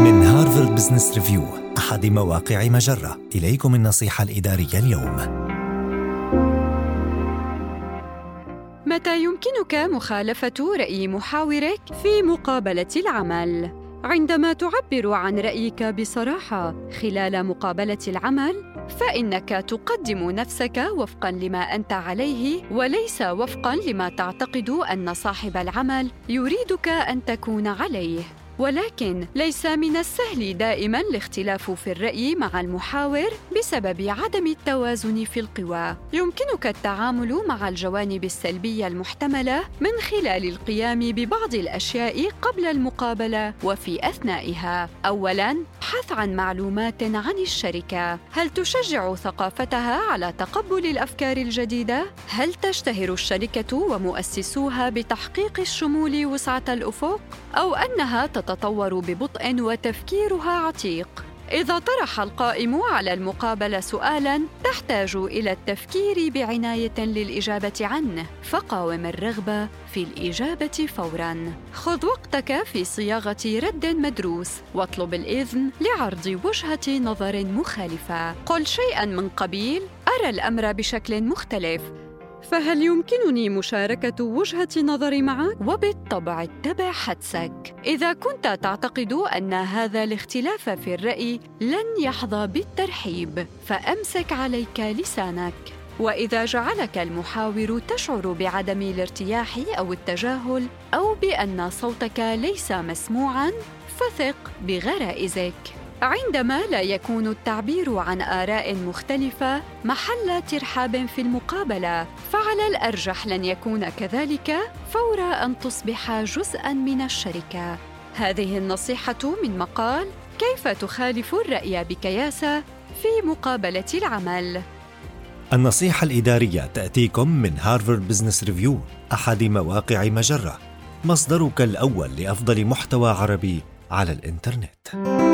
من هارفارد بزنس ريفيو أحد مواقع مجرة إليكم النصيحة الإدارية اليوم متى يمكنك مخالفة رأي محاورك في مقابلة العمل؟ عندما تعبر عن رأيك بصراحة خلال مقابلة العمل، فإنك تقدم نفسك وفقاً لما أنت عليه وليس وفقاً لما تعتقد أن صاحب العمل يريدك أن تكون عليه. ولكن ليس من السهل دائما الاختلاف في الرأي مع المحاور بسبب عدم التوازن في القوى. يمكنك التعامل مع الجوانب السلبية المحتملة من خلال القيام ببعض الأشياء قبل المقابلة وفي أثنائها. اولا ابحث عن معلومات عن الشركة. هل تشجع ثقافتها على تقبل الأفكار الجديدة؟ هل تشتهر الشركة ومؤسسوها بتحقيق الشمول وسعة الأفق؟ أو أنها تتطور ببطء وتفكيرها عتيق إذا طرح القائم على المقابلة سؤالاً تحتاج إلى التفكير بعناية للإجابة عنه، فقاوم الرغبة في الإجابة فوراً. خذ وقتك في صياغة رد مدروس، واطلب الإذن لعرض وجهة نظر مخالفة. قل شيئاً من قبيل: أرى الأمر بشكل مختلف، فهل يمكنني مشاركة وجهة نظري معك؟ وبالطبع اتبع حدسك. إذا كنت تعتقد أن هذا الاختلاف في الرأي لن يحظى بالترحيب، فأمسك عليك لسانك. وإذا جعلك المحاور تشعر بعدم الارتياح أو التجاهل أو بأن صوتك ليس مسموعاً، فثق بغرائزك. عندما لا يكون التعبير عن آراء مختلفة محل ترحاب في المقابلة، فعلى الأرجح لن يكون كذلك فور أن تصبح جزءًا من الشركة. هذه النصيحة من مقال كيف تخالف الرأي بكياسة في مقابلة العمل. النصيحة الإدارية تأتيكم من هارفارد بزنس ريفيو أحد مواقع مجرة مصدرك الأول لأفضل محتوى عربي على الإنترنت.